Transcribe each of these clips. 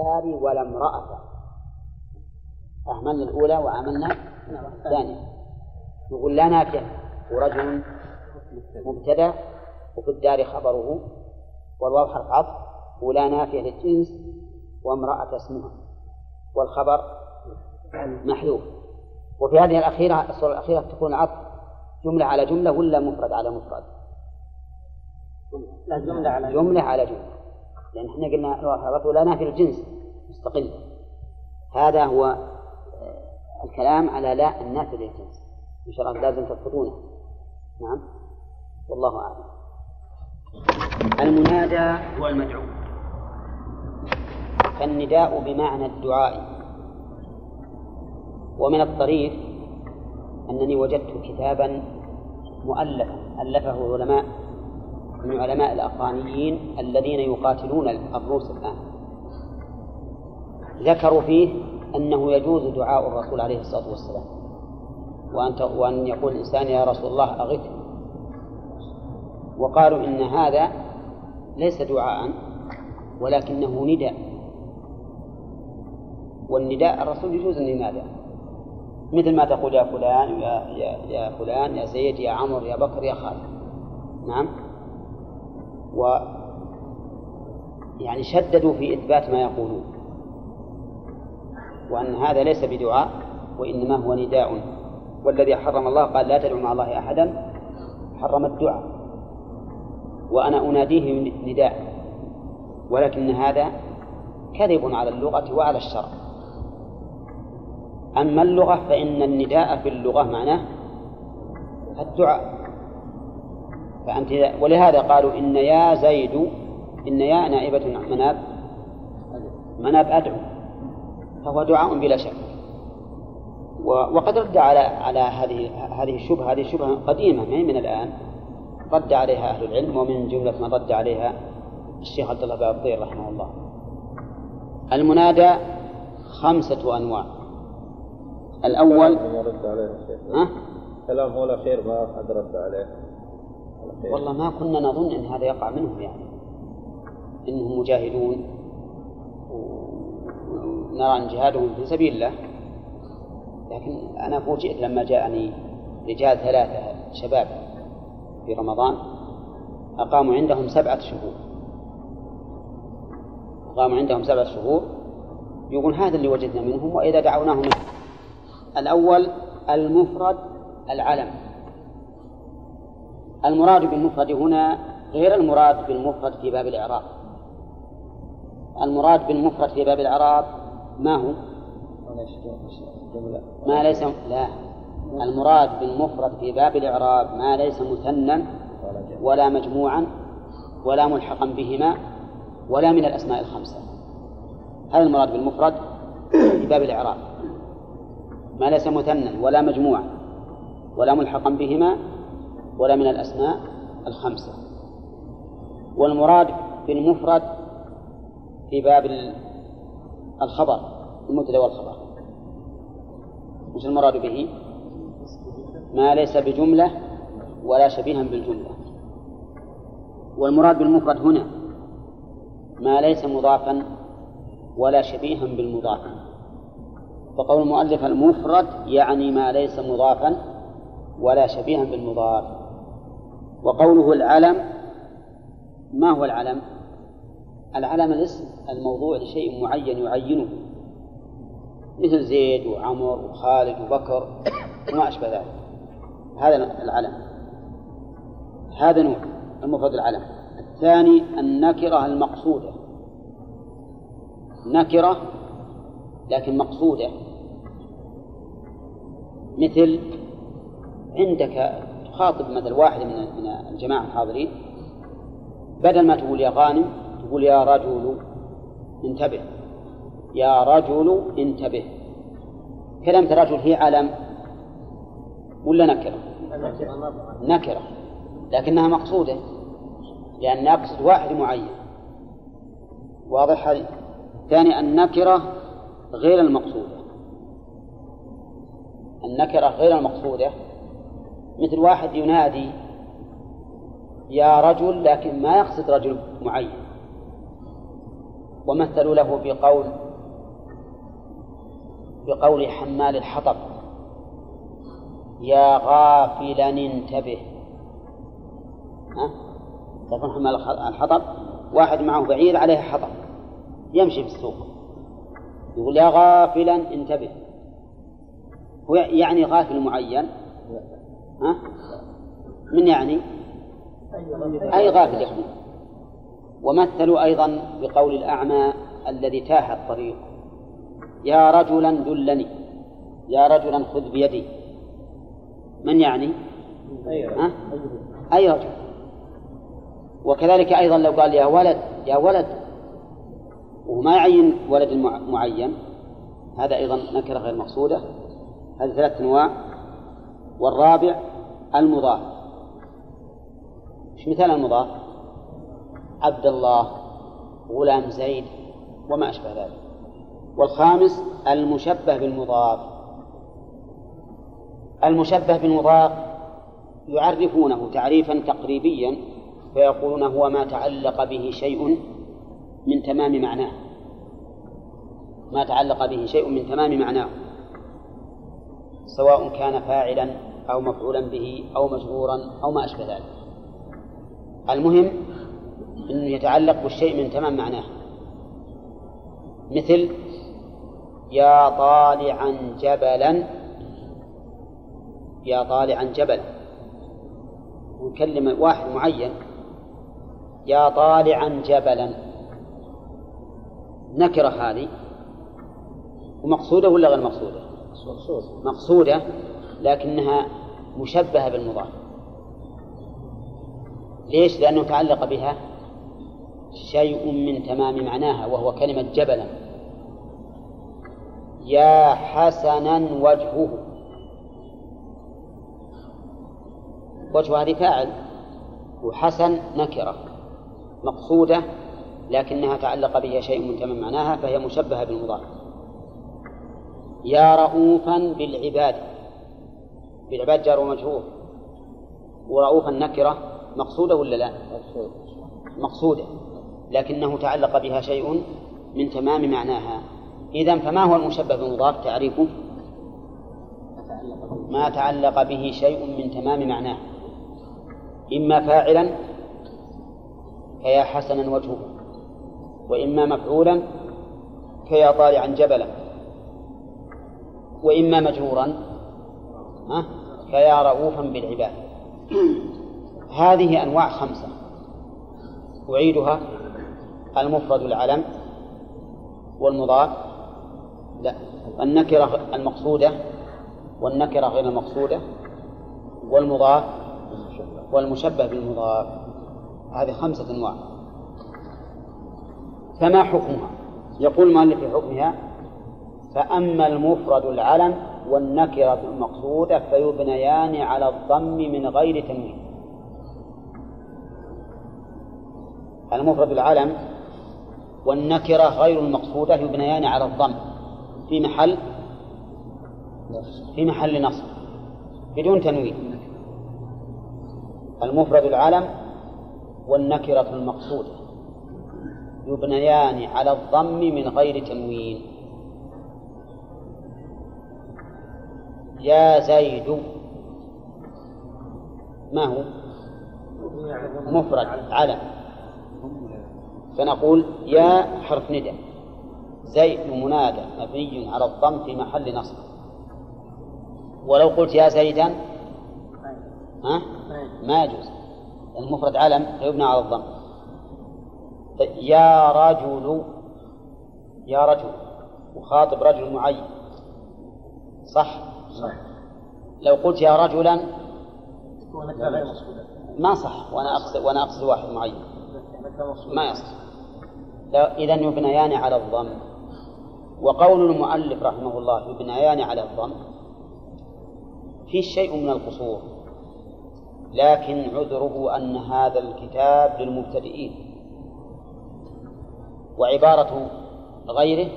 الدار ولا امرأة أهملنا الأولى وعملنا الثانية. نقول لا نافية ورجل مبتدأ وفي الدار خبره. والواو حرف عطف ولا نافية للجنس وامرأة اسمها. والخبر محذوف. وفي هذه الأخيرة الصورة الأخيرة تكون عطف. جملة على جملة ولا مفرد على مفرد؟ جملة على جملة على جملة. لأن إحنا قلنا لا نافي الجنس مستقلة هذا هو آه، الكلام على لا النافي للجنس إن شاء الله لازم تضبطونه نعم. والله أعلم. المنادى هو المدعو فالنداء بمعنى الدعاء. ومن الطريف أنني وجدت كتابا مؤلفا. ألفه علماء من علماء الأفغانيين الذين يقاتلون الروس الآن. ذكروا فيه أنه يجوز دعاء الرسول عليه الصلاة والسلام. وأن وأن يقول الإنسان يا رسول الله أغثني وقالوا إن هذا ليس دعاء ولكنه نداء. والنداء الرسول يجوز أن ينادى. مثل ما تقول يا فلان يا, يا, يا فلان يا زيد يا عمر يا بكر يا خالد. نعم؟ و يعني شددوا في إثبات ما يقولون. وأن هذا ليس بدعاء وإنما هو نداء. والذي حرم الله قال لا تدعوا مع الله أحدا حرم الدعاء. وأنا أناديه نداء. ولكن هذا كذب على اللغة وعلى الشرع. أما اللغة فإن النداء في اللغة معناه الدعاء. فأنت ولهذا قالوا إن يا زيد إن يا نائبة مناب مناب أدعو. فهو دعاء بلا شك. وقد رد على على هذه هذه الشبهة هذه شبهة قديمة ما من الآن. رد عليها أهل العلم ومن جملة ما رد عليها الشيخ عبد الله بن الضير رحمه الله. المنادى خمسة أنواع. الأول رد عليه. ها؟ كلام هو الأخير ما أحد رد عليه. والله ما كنا نظن أن هذا يقع منهم يعني. إنهم مجاهدون ونرى أن جهادهم في سبيل الله. لكن أنا فوجئت لما جاءني رجال ثلاثة شباب في رمضان أقاموا عندهم سبعة شهور. أقاموا عندهم سبعة شهور. يقول هذا اللي وجدنا منهم وإذا دعوناهم. الأول المفرد العلم. المراد بالمفرد هنا غير المراد بالمفرد في باب الإعراب. المراد بالمفرد في باب الإعراب ما هو؟ ما ليس لا. المراد بالمفرد في باب الإعراب ما ليس مثنى ولا مجموعا ولا ملحقا بهما ولا من الأسماء الخمسة. هذا المراد بالمفرد في باب الإعراب. ما ليس مثنى ولا مجموعا ولا ملحقا بهما ولا من الأسماء الخمسة. والمراد بالمفرد في باب الخبر المبتدا والخبر. وش المراد به؟ ما ليس بجملة ولا شبيها بالجملة. والمراد بالمفرد هنا ما ليس مضافا ولا شبيها بالمضاف. فقول المؤلف المفرد يعني ما ليس مضافا ولا شبيها بالمضاف. وقوله العلم ما هو العلم؟ العلم الاسم الموضوع لشيء معين يعينه مثل زيد وعمر وخالد وبكر وما أشبه ذلك. هذا العلم. هذا نوع المفرد العلم. الثاني النكرة المقصودة. نكرة لكن مقصودة. مثل عندك تخاطب مثل واحد من من الجماعة الحاضرين بدل ما تقول يا غانم تقول يا رجل انتبه يا رجل انتبه. كلمة رجل هي علم ولا نكرة؟ نكرة لكنها مقصودة لأن أقصد واحد معين. واضح هذه؟ ثاني النكرة غير المقصودة. النكرة غير المقصودة مثل واحد ينادي يا رجل لكن ما يقصد رجل معين. ومثلوا له بقول بقول حمال الحطب يا غافلا انتبه. ها؟ تعرفون حمال الحطب؟ واحد معه بعير عليه حطب يمشي في السوق يقول يا غافلا انتبه. هو يعني غافل معين؟ ها؟ من يعني؟ أي غافل يعني ومثلوا أيضا بقول الأعمى الذي تاه الطريق. يا رجلا دلني. يا رجلا خذ بيدي. من يعني؟ ها؟ أي رجل. وكذلك أيضا لو قال يا ولد يا ولد. وما يعين ولد معين. هذا أيضا نكرة غير مقصودة. هذه ثلاث أنواع. والرابع المضاف. مثال المضاف؟ عبد الله غلام زيد وما أشبه ذلك. والخامس المشبه بالمضاف. المشبه بالمضاف يعرفونه تعريفا تقريبيا فيقولون هو ما تعلق به شيء من تمام معناه. ما تعلق به شيء من تمام معناه. سواء كان فاعلا أو مفعولا به أو مجرورا أو ما أشبه ذلك. المهم أنه يتعلق بالشيء من تمام معناه. مثل يا طالعا جبلا يا طالعا جبل. ويكلم واحد معين. يا طالعا جبلا. نكرة هذه. ومقصودة ولا غير مقصودة؟ مقصودة لكنها مشبهة بالمضاف. ليش؟ لأنه تعلق بها شيء من تمام معناها وهو كلمة جبلا. يا حسنا وجهه. وجه هذه فاعل. وحسن نكرة. مقصودة لكنها تعلق بها شيء من تمام معناها فهي مشبهة بالمضاف. يا رؤوفا بالعباد. بالعباد جار ومجرور ورؤوفا نكرة مقصودة ولا لا؟ مقصودة لكنه تعلق بها شيء من تمام معناها إذا فما هو المشبه بالمضاف تعريفه؟ ما تعلق به شيء من تمام معناه إما فاعلا كيا حسنا وجهه وإما مفعولا كيا طالعا جبلا وإما مجرورا كيا رؤوفا بالعباد. هذه أنواع خمسة. أعيدها. المفرد العلم والمضاف لا. النكرة المقصودة والنكرة غير المقصودة والمضاف والمشبه بالمضاف هذه خمسة أنواع. فما حكمها؟ يقول المؤلف في حكمها فأما المفرد العلم والنكرة المقصودة فيبنيان على الضم من غير تنوين. المفرد العلم والنكرة غير المقصودة يبنيان على الضم. في محل في محل نصب بدون تنوين. المفرد العلم والنكرة المقصودة يبنيان على الضم من غير تنوين. يا زيد. ما هو؟ مفرد علم. فنقول يا حرف ندى زيد منادى مبني على الضم في محل نصب. ولو قلت يا زيدا ها؟ ما يجوز. المفرد علم يبنى على الضم. يا رجل يا رجل وخاطب رجل معين. صح؟ لو قلت يا رجلا ما صح. وأنا اقصد وأنا أقصد واحد معين. ما يصح. اذا يبنيان على الضم. وقول المؤلف رحمه الله يبنيان على الضم. في شيء من القصور لكن عذره أن هذا الكتاب للمبتدئين. وعبارة غيره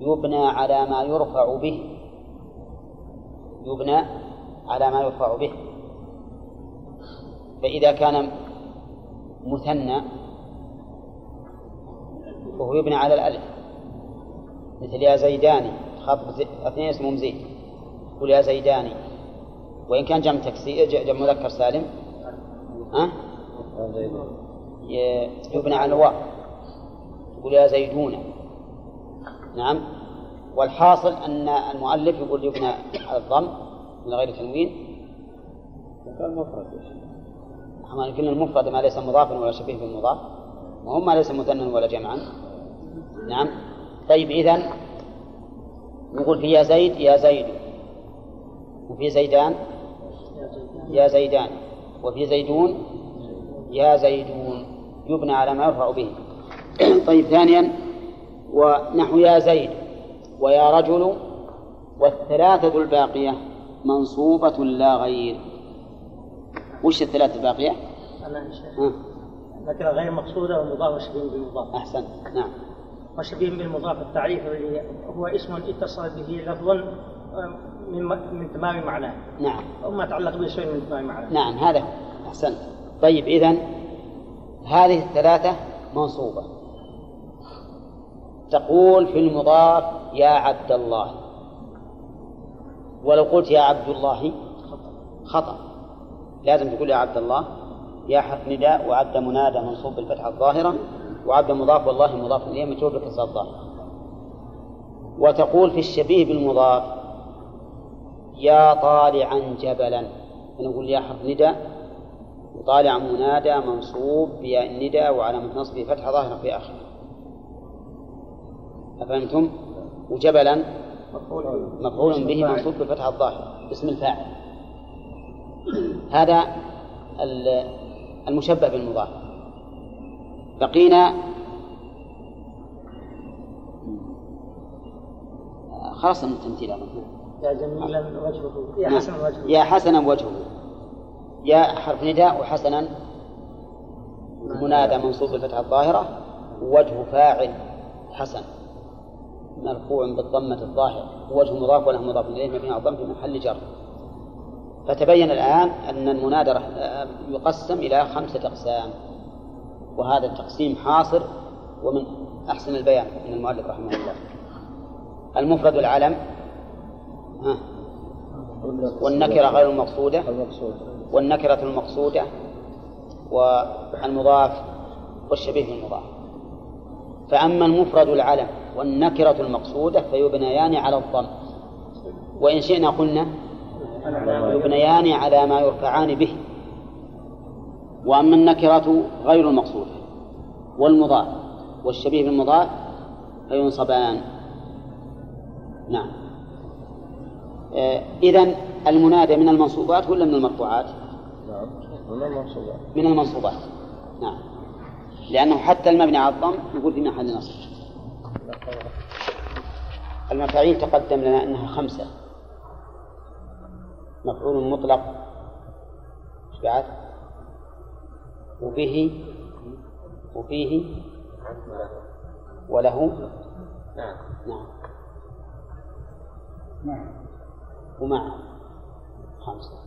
يبنى على ما يرفع به. يبنى على ما يرفع به. فإذا كان مثنى وهو يبنى على الألف. مثل يا زيداني خاطب زي... اثنين اسمهم زيد. تقول يا زيداني. وإن كان جمع تكسير جمع مذكر سالم. ها؟ يبنى على الواو. تقول يا زيدون. نعم؟ والحاصل أن المؤلف يقول يبنى على الضم من غير تنوين. كان مفرد إحنا قلنا المفرد ما ليس مضافا ولا شبيه بالمضاف وهم ما ليس مثنى ولا جمعا. نعم. طيب إذا نقول في يا زيد يا زيد. وفي زيدان يا زيدان. وفي زيدون يا زيدون. يبنى على ما يرفع به. طيب ثانيا ونحو يا زيد. ويا رجل والثلاثة الباقية منصوبة لا غير. وش الثلاثة الباقية؟ أنا ذكر غير مقصودة ومضاف وشبيه بالمضاف. أحسن. نعم. وشبيه بالمضاف التعريف هو اسم اتصل به لفظ من من تمام معناه. نعم. وما تعلق به شيء من تمام معناه. نعم هذا أحسنت طيب إذا هذه الثلاثة منصوبة. تقول في المضاف يا عبد الله. ولو قلت يا عبد الله خطأ. لازم تقول يا عبد الله. يا حرف نداء وعبد منادى منصوب بالفتحة الظاهرة وعبد مضاف والله مضاف إليه مجرور بالكسر الظاهر. وتقول في الشبيه بالمضاف يا طالعا جبلا. فنقول يا حرف نداء وطالع منادى منصوب بياء النداء وعلامة نصبه فتحة ظاهرة في آخره. أفهمتم؟ وجبلا مفعول به. منصوب بالفتحة الظاهرة باسم الفاعل. هذا المشبه بالمضاف. بقينا خلاص التمثيل يا جميلا وجهه. يا حسنا وجهه. يا حسنا وجهه. يا حرف نداء وحسنا منادى منصوب بالفتحة الظاهرة وجه فاعل حسن. مرفوع بالضمة الظاهرة وجه مضاف وله مضاف إليه مبني على الضم في محل جر. فتبين الآن أن المنادى يقسم إلى خمسة أقسام. وهذا التقسيم حاصر ومن أحسن البيان من المؤلف رحمه الله. المفرد العلم ها والنكرة غير المقصودة والنكرة المقصودة والمضاف والشبيه بالمضاف فأما المفرد العلم والنكرة المقصودة فيبنيان على الضم وإن شئنا قلنا يبنيان على ما يرفعان به. وأما النكرة غير المقصودة والمضاف والشبيه بالمضاف فينصبان. نعم. آه إذا المنادى من المنصوبات ولا من المرفوعات؟ نعم من المنصوبات. من المنصوبات. نعم. لأنه حتى المبني على الضم يقول في محل نصب. المفاعيل تقدم لنا أنها خمسة. مفعول مطلق. بعد؟ وبه وفيه وله. نعم. نعم. ومع. خمسة.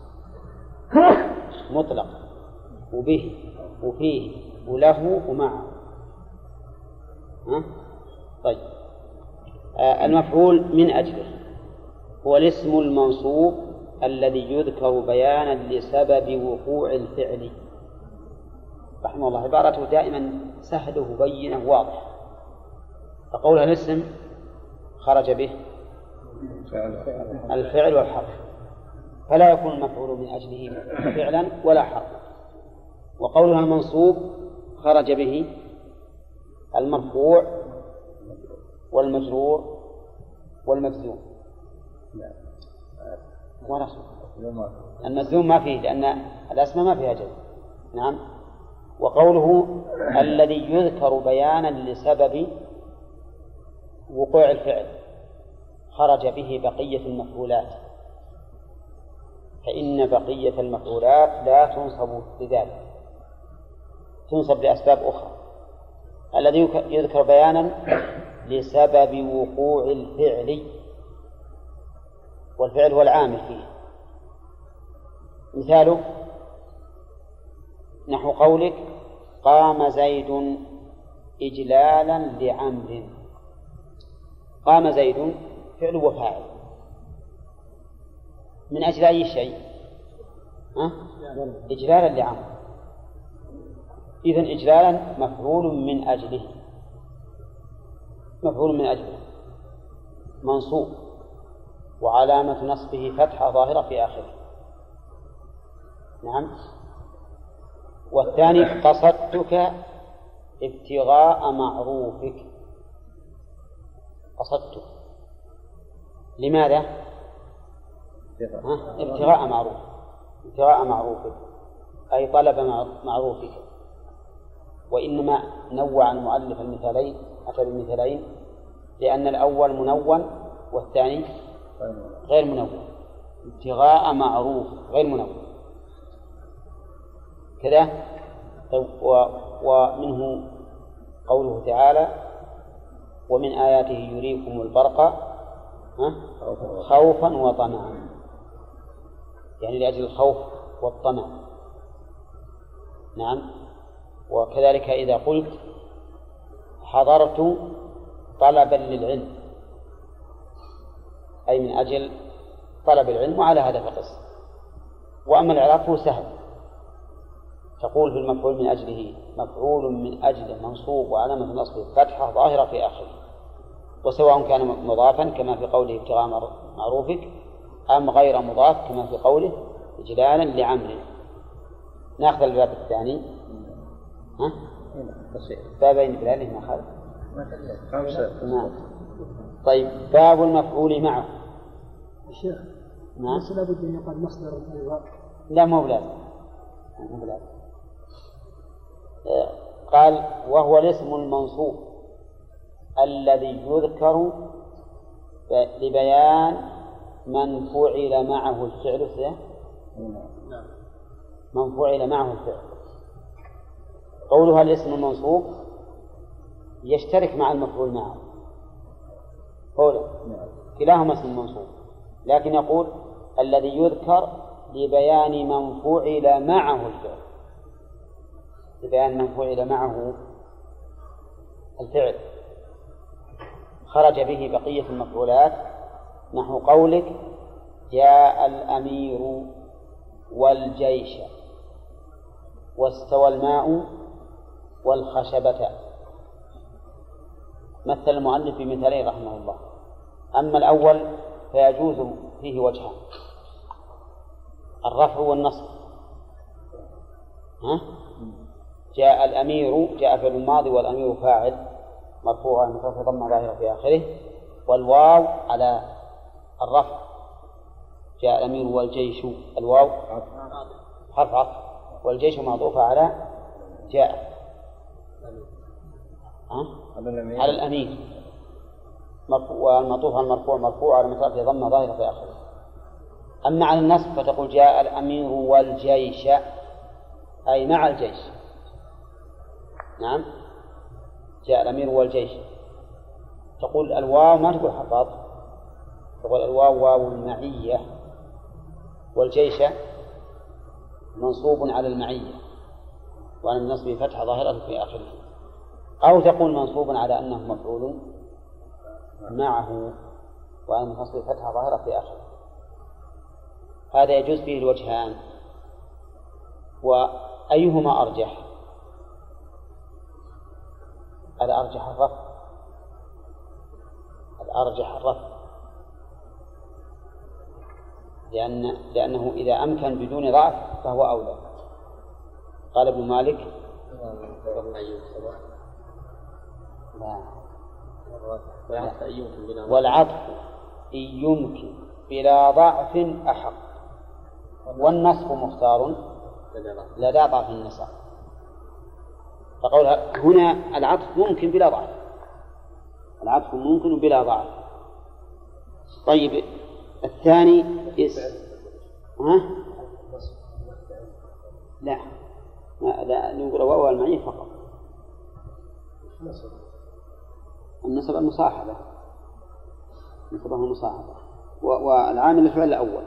مطلق. وبه. وفيه. وله ومعه. ها؟ طيب. آه المفعول من أجله. هو الاسم المنصوب الذي يذكر بيانا لسبب وقوع الفعل. رحمه الله. عبارته دائما سهله بينه واضح. فقولها الاسم خرج به الفعل والحرف. فلا يكون المفعول من أجله فعلا ولا حرفا. وقولها المنصوب خرج به المرفوع والمجرور والمجزوم. ورسول المجزوم ما فيه لأن الأسماء ما فيها جزم. نعم. وقوله الذي يذكر بيانا لسبب وقوع الفعل خرج به بقية المفعولات. فإن بقية المفعولات لا تنصب بذلك. تنصب لأسباب أخرى. الذي يذكر بيانا لسبب وقوع الفعل. والفعل هو العامل فيه. مثاله نحو قولك قام زيد إجلالا لعمر قام زيد فعل وفاعل. من أجل أي شيء؟ ها؟ إجلالا لعمر إذا إجلالا مفعول من أجله. مفعول من أجله. منصوب. وعلامة نصبه فتحة ظاهرة في آخره. نعم. والثاني قصدتك ابتغاء معروفك. قصدتك. لماذا؟ ابتغاء معروف. ابتغاء معروفك. أي طلب معروفك. وإنما نوع المؤلف المثالين أتى بمثالين لأن الأول منون والثاني غير منون. ابتغاء معروف غير منون. كذا؟ طيب ومنه قوله تعالى ومن آياته يريكم البرق خوفا وطمعا. يعني لأجل الخوف والطمع. نعم. وكذلك إذا قلت حضرت طلبا للعلم أي من أجل طلب العلم وعلى هذا فقس. وأما الإعراب فهو سهل. تقول في المفعول من أجله مفعول من أجله منصوب وعلامة نصبه فتحة ظاهرة في آخره. وسواء كان مضافا كما في قوله ابتغاء معروفك أم غير مضاف كما في قوله إجلالا لعمر نأخذ الباب الثاني. ها؟ بابين بلاله ما خالف. خمسة. نعم. طيب باب المفعول معه. الشيخ نعم. ليس لابد أن يقال مصدر لا مو بلازم. مو بلازم. قال وهو الاسم المنصوب الذي يذكر لبيان من فعل معه الفعل من فعل معه الفعل. قولها الاسم المنصوب يشترك مع المفعول معه. قوله. كلاهما اسم منصوب. لكن يقول الذي يذكر لبيان من فعل معه الفعل. لبيان من فعل معه الفعل. خرج به بقية المفعولات. نحو قولك جاء الأمير والجيش واستوى الماء والخشبة. مثل المؤلف بمثالين رحمه الله. أما الأول فيجوز فيه وجهان الرفع والنصب. ها؟ جاء الأمير جاء في الماضي والأمير فاعل. مرفوع مخفف ضم ظاهرة في آخره. والواو على الرفع. جاء الأمير والجيش. الواو. حرف عطف. والجيش معطوفة على جاء. ها؟ على الأمير. على المرفوع مرفوع على مسافة ضم ظاهرة في آخره. أما على النصب فتقول جاء الأمير والجيش أي مع الجيش. نعم. جاء الأمير والجيش. تقول الواو ما تقول حفاظ تقول الواو واو المعية. والجيش منصوب على المعية. وعلى النصب فتحة ظاهرة في آخره. أو تقول منصوب على أنه مفعول معه وعلى النصب فتحة ظاهرة في آخره. هذا يجوز فيه الوجهان. وأيهما أرجح؟ الأرجح الرفع. الأرجح الرفع. لأن لأنه إذا أمكن بدون ضعف فهو أولى. قال ابن مالك لا والعطف إن يمكن بلا ضعف أحق والنصب مختار لدى ضعف النساء. فقولها هنا العطف ممكن بلا ضعف. العطف ممكن بلا ضعف. طيب الثاني اس ها؟ لا. لا نقول واو المعية فقط. النسب المصاحبة. نسبه المصاحبة. والعامل الفعل الأول.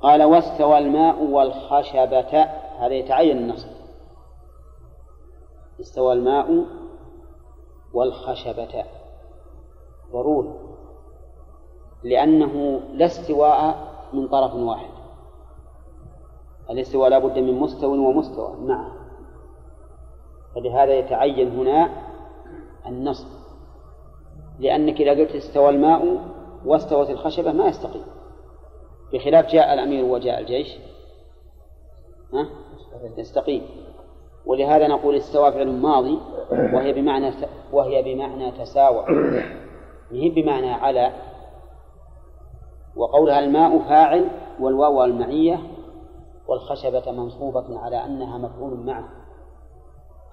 قال واستوى الماء والخشبة. هذا يتعين النصب. استوى الماء والخشبة. ضروري. لأنه لا استواء من طرف واحد. الاستواء لا بد من مستوى ومستوى؟ معه فلهذا يتعين هنا النصب لأنك إذا قلت استوى الماء واستوت الخشبة ما يستقيم. بخلاف جاء الأمير وجاء الجيش. ها؟ يستقيم. ولهذا نقول استوى فعل ماضي وهي بمعنى وهي بمعنى تساوى. هي بمعنى على. وقولها الماء فاعل والواو المعية والخشبة منصوبة على أنها مفعول معه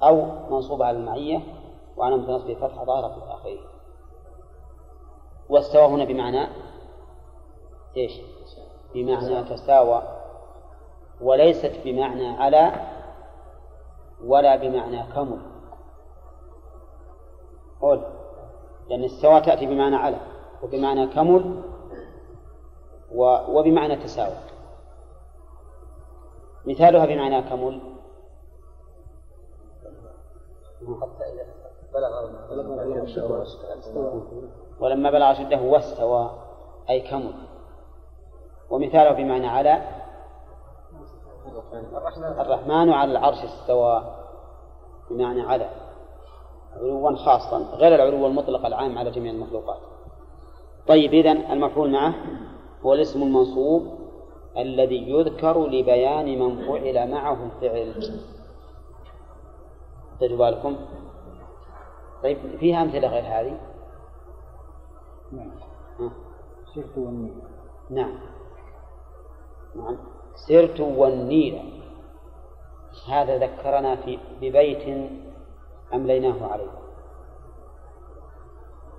أو منصوبة على المعية وعلامة نصب فتحة ظاهرة آخره واستوى هنا بمعنى إيش؟ بمعنى تساوى. وليست بمعنى على ولا بمعنى كمل. قول. لأن استوى تأتي بمعنى على وبمعنى كمل وبمعنى تساوى. مثالها بمعنى كمل. ولما بلغ أشده واستوى أي كمل. ومثاله بمعنى على الرحمن على العرش استوى بمعنى على علوا خاصا غير العلو المطلق العام على جميع المخلوقات. طيب إذن المفعول معه هو الاسم المنصوب الذي يذكر لبيان من فعل معه الفعل. تجوا بالكم طيب فيها أمثلة غير هذه؟ نعم. سرت والنيل. نعم. نعم. سرت والنيل. هذا ذكرنا في ببيت أمليناه عليه.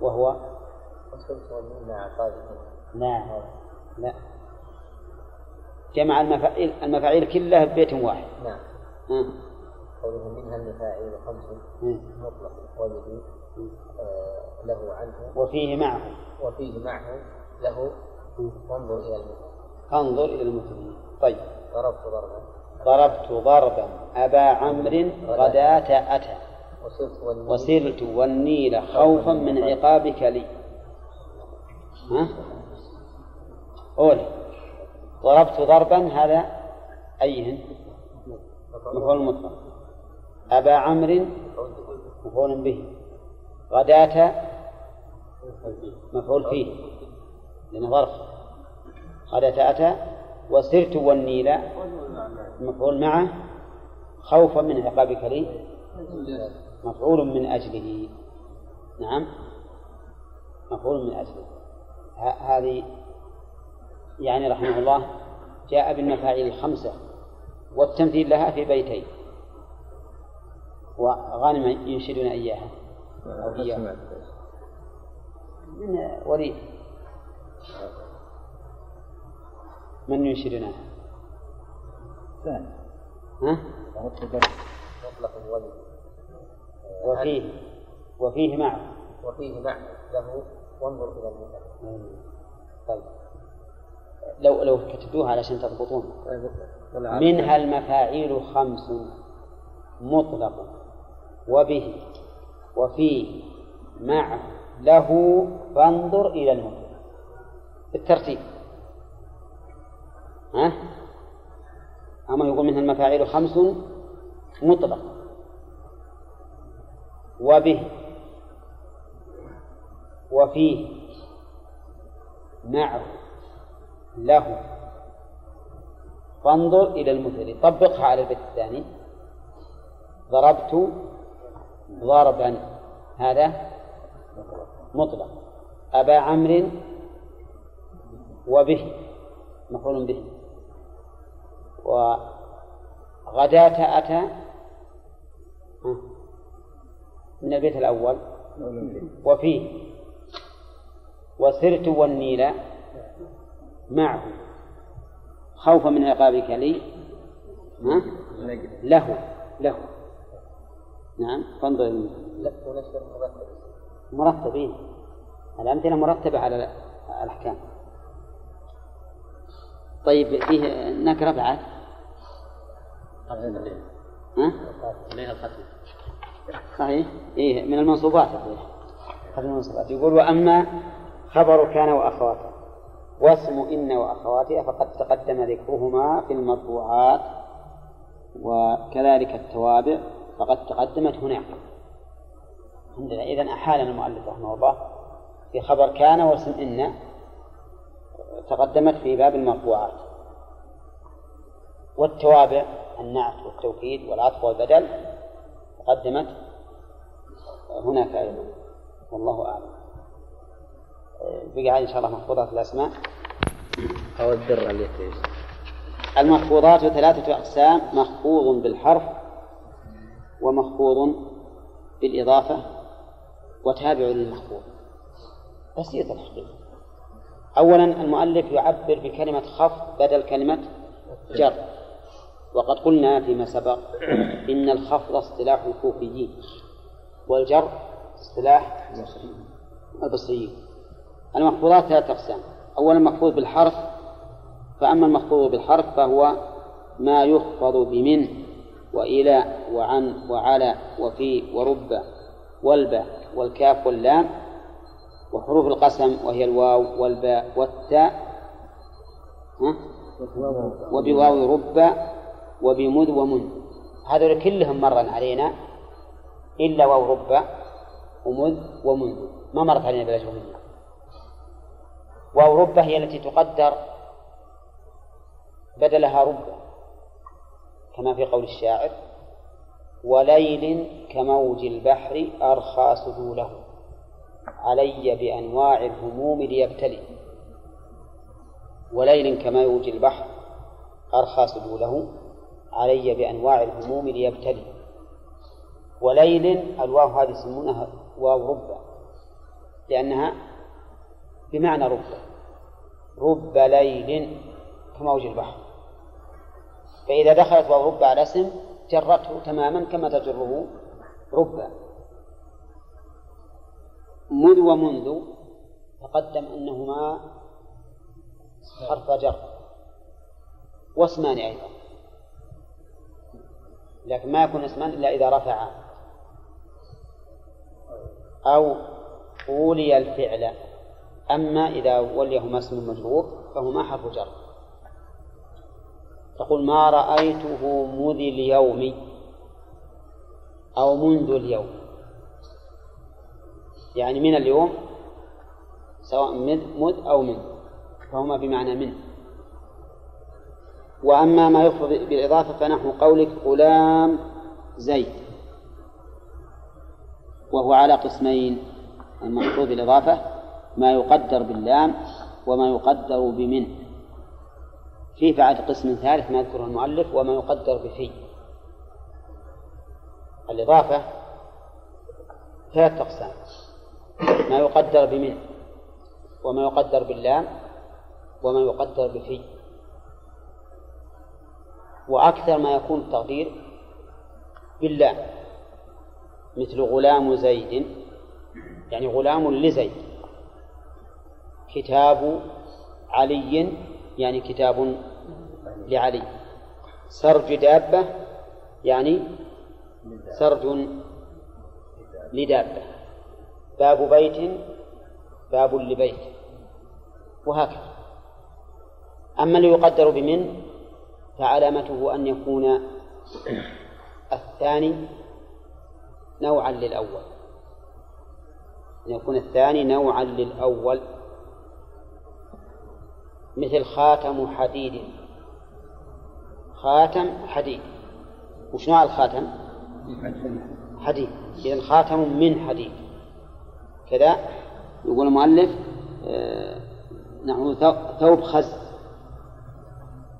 وهو؟ وصلت والنيل مع عقابه لا لا. جمع المفاعيل المفاعيل كلها ببيت واحد. نعم. قوله منها المفاعيل خمس. مطلق وجه آه، له عنه. وفيه معه. وفيه معه له. وانظر إلى المثل. انظر إلى المثلين طيب. ضربت ضربا. ضربت ضربا. أبا عمرو غداة أتى. وسرت والنيل. خوفا من عقابك لي. ها؟ قول ضربت ضربا هذا أيهن؟ مفعول. مطلق. أبا عمرو مفعول به. غداة مفعول فيه لأنه ظرف. غداة أتى وسرت والنيل مفعول معه. خوفا من عقابك لي مفعول من أجله. نعم. مفعول من أجله. هذه يعني رحمه الله جاء بالمفاعيل الخمسة والتمثيل لها في بيتين. وغانم ينشدون إياها. أو إياها. من وليد. من ينشدنا ثاني. ها؟ مطلق وفيه. وفيه معه. وفيه معه. له وانظر إلى المثل طيب. لو لو كتبوها علشان تضبطون. منها المفاعيل خمس مطلق وبه وفيه معه له فانظر إلى المطلق. بالترتيب. ها؟ أما يقول منها المفاعيل خمس مطلق. وبه وفيه معه له. فانظر إلى المثل طبقها على البيت الثاني. ضربت ضربا. هذا مطلق. أبا عمرو وبه. مفعول به. وغداة أتى من البيت الأول. وفيه. وسرت والنيل. معه خوفا من عقابك لي؟ ها؟ له له. نعم فانظر. مرتبين. الأمثلة مرتبة على الأحكام. طيب فيه نكرة بعد ها؟ الختم صحيح. إيه من المنصوبات. هذه المنصوبات يقول وأما خبر كان وأخواته واسم إن وأخواتها فقد تقدم ذكرهما في المطبوعات وكذلك التوابع فقد تقدمت هناك. الحمد لله. إذا أحال المؤلف رحمه الله في خبر كان واسم إن تقدمت في باب المطبوعات. والتوابع النعت والتوكيد والعطف والبدل تقدمت هناك أيضا. والله أعلم. بقى إن شاء الله محفوظات الأسماء. أو الدر التي المخفوضات ثلاثة أقسام مخفوض بالحرف ومخفوض بالإضافة وتابع للمخفوض. بسيط الحقيقة. أولا المؤلف يعبر بكلمة خفض بدل كلمة جر. وقد قلنا فيما سبق إن الخفض اصطلاح الكوفيين والجر اصطلاح البصريين. المخفوضات ثلاثة أقسام. أولا مخفوض بالحرف فأما المخفوض بالحرف فهو ما يخفض بمن وإلى وعن وعلى وفي ورب والباء والكاف واللام وحروف القسم وهي الواو والباء والتاء وبواو رب وبمذ ومن. هذول كلهم مر علينا إلا واو رب ومذ ومنذ ما مرت علينا بلا جملة واو رب هي التي تقدر بدلها رب كما في قول الشاعر وليل كموج البحر أرخى سهوله علي بأنواع الهموم ليبتلي. وليل كموج البحر أرخى سهوله علي بأنواع الهموم ليبتلي. وليل الواو هذه يسمونها واو رب لأنها بمعنى رب. رب ليل كموج البحر. فإذا دخلت واو رب على اسم جرته تماما كما تجره رب. مذ ومنذ تقدم أنهما حرف جر واسمان أيضا. لكن ما يكون اسمان إلا إذا رفعا أو ولي الفعل. أما إذا وليهما اسم مجرور فهما حرف جر. تقول ما رأيته مذ اليوم أو منذ اليوم. يعني من اليوم سواء مذ مذ أو من فهما بمعنى من. وأما ما يخفض بالإضافة فنحو قولك غلام زيد. وهو على قسمين المحفوظ بالإضافة ما يقدر باللام وما يقدر بمن. في بعد قسم ثالث ما يذكره المؤلف وما يقدر بفي. الإضافة ثلاث أقسام. ما يقدر بمن وما يقدر باللام وما يقدر بفي. وأكثر ما يكون التقدير باللام مثل غلام زيد. يعني غلام لزيد. كتاب علي يعني كتاب لعلي. سرج دابة يعني سرج لدابة. باب بيت باب لبيت. وهكذا. أما اللي يقدر بمن فعلامته أن يكون الثاني نوعا للأول. أن يكون الثاني نوعا للأول. مثل خاتم حديد. خاتم حديد. وش نوع الخاتم؟ حديد. إذا خاتم من حديد. كذا يقول المؤلف آه نحن ثوب خز.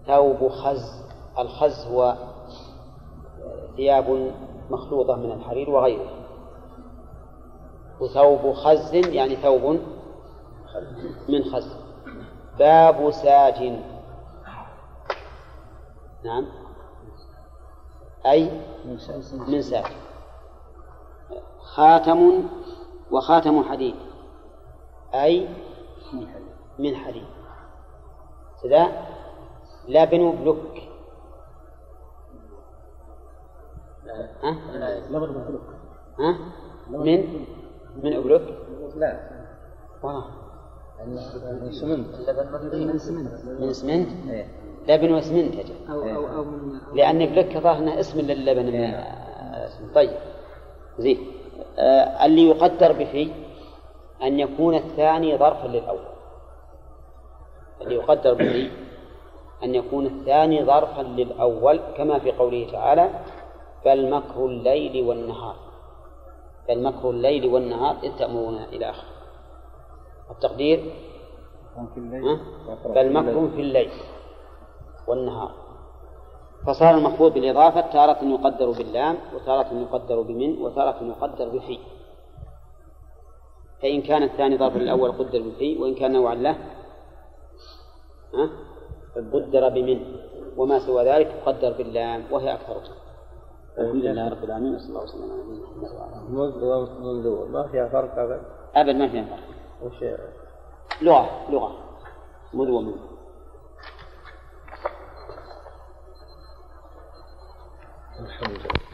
ثوب خز. الخز هو ثياب مخلوطة من الحرير وغيره. وثوب خز يعني ثوب من خز. باب ساج. نعم. أي من ساج. خاتم وخاتم حديد. أي من حديد. كذا لا بنو بلوك. ها؟ ها؟ من؟ من أبلك؟ لا. والله من سمنت. من سمنت. من اسمنت إيه. لبن واسمنت أجل أو أو أو من لأن بلك ظاهر أنه اسم للبن. طيب. زين. آه اللي يقدر بفي أن يكون الثاني ظرفا للأول. اللي يقدر به أن يكون الثاني ظرفا للأول كما في قوله تعالى بل مكر الليل والنهار. بل مكر الليل والنهار إذ تأمرون إلى آخره. التقدير؟ بل مكر في الليل والنهار. فصار المخفوض بالإضافة تارة يقدر باللام وتارة يقدر بمن وتارة يقدر بفي. فإن كان الثاني ظرفا للأول قدر بفي وإن كان نوعا له ها؟ قدر بمن. وما سوى ذلك يقدر باللام وهي أكثر. الحمد لله رب العالمين وصلى الله وسلم على نبينا محمد وعلى آله منذ ومنذ ما فيها فرق أبد أبد ما فيها فرق. وش لغة لغة. مذ ومنذ الحمد لله.